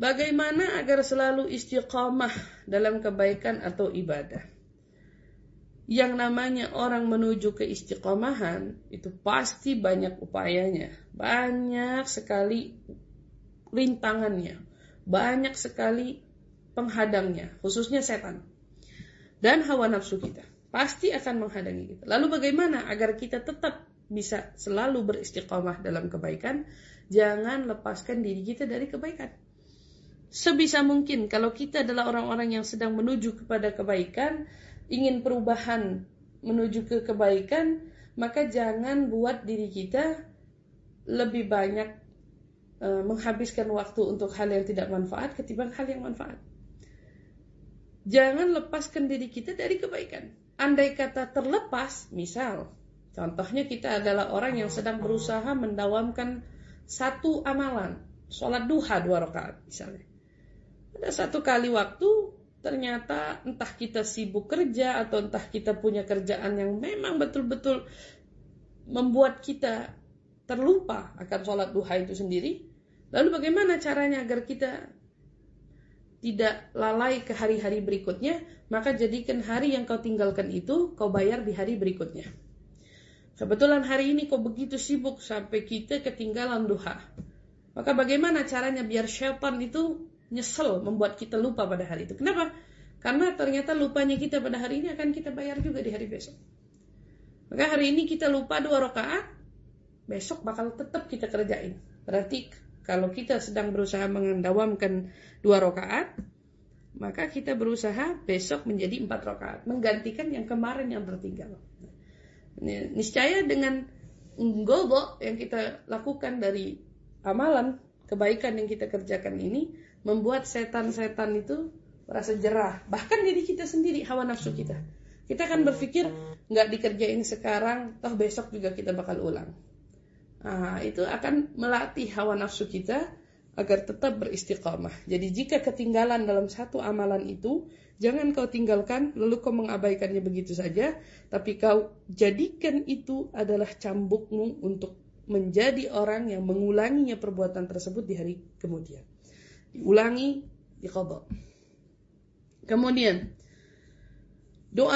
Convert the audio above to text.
Bagaimana agar selalu istiqamah dalam kebaikan atau ibadah? Yang namanya orang menuju ke istiqomahan itu pasti banyak upayanya, banyak sekali rintangannya, banyak sekali penghadangnya, khususnya setan dan hawa nafsu kita. Pasti akan menghadangi kita. Lalu bagaimana agar kita tetap bisa selalu beristiqomah dalam kebaikan? Jangan lepaskan diri kita dari kebaikan. Sebisa mungkin kalau kita adalah orang-orang yang sedang menuju kepada kebaikan, ingin perubahan menuju ke kebaikan, maka jangan buat diri kita lebih banyak e, menghabiskan waktu untuk hal yang tidak manfaat ketimbang hal yang manfaat. Jangan lepaskan diri kita dari kebaikan. Andai kata terlepas, misal, contohnya kita adalah orang yang sedang berusaha mendawamkan satu amalan, sholat duha dua rakaat misalnya. Ada satu kali waktu ternyata entah kita sibuk kerja atau entah kita punya kerjaan yang memang betul-betul membuat kita terlupa akan sholat duha itu sendiri. Lalu bagaimana caranya agar kita tidak lalai ke hari-hari berikutnya, maka jadikan hari yang kau tinggalkan itu kau bayar di hari berikutnya. Kebetulan hari ini kau begitu sibuk sampai kita ketinggalan duha. Maka bagaimana caranya biar syaitan itu nyesel membuat kita lupa pada hari itu. Kenapa? Karena ternyata lupanya kita pada hari ini akan kita bayar juga di hari besok. Maka hari ini kita lupa dua rakaat, besok bakal tetap kita kerjain. Berarti kalau kita sedang berusaha mendawamkan dua rakaat, maka kita berusaha besok menjadi empat rakaat, menggantikan yang kemarin yang tertinggal. Niscaya dengan gobo yang kita lakukan dari amalan kebaikan yang kita kerjakan ini, membuat setan-setan itu merasa jerah. Bahkan diri kita sendiri, hawa nafsu kita. Kita akan berpikir, nggak dikerjain sekarang, toh besok juga kita bakal ulang. Nah, itu akan melatih hawa nafsu kita agar tetap beristiqamah. Jadi jika ketinggalan dalam satu amalan itu, jangan kau tinggalkan lalu kau mengabaikannya begitu saja, tapi kau jadikan itu adalah cambukmu untuk menjadi orang yang mengulanginya perbuatan tersebut di hari kemudian diulangi, diqadha. Kemudian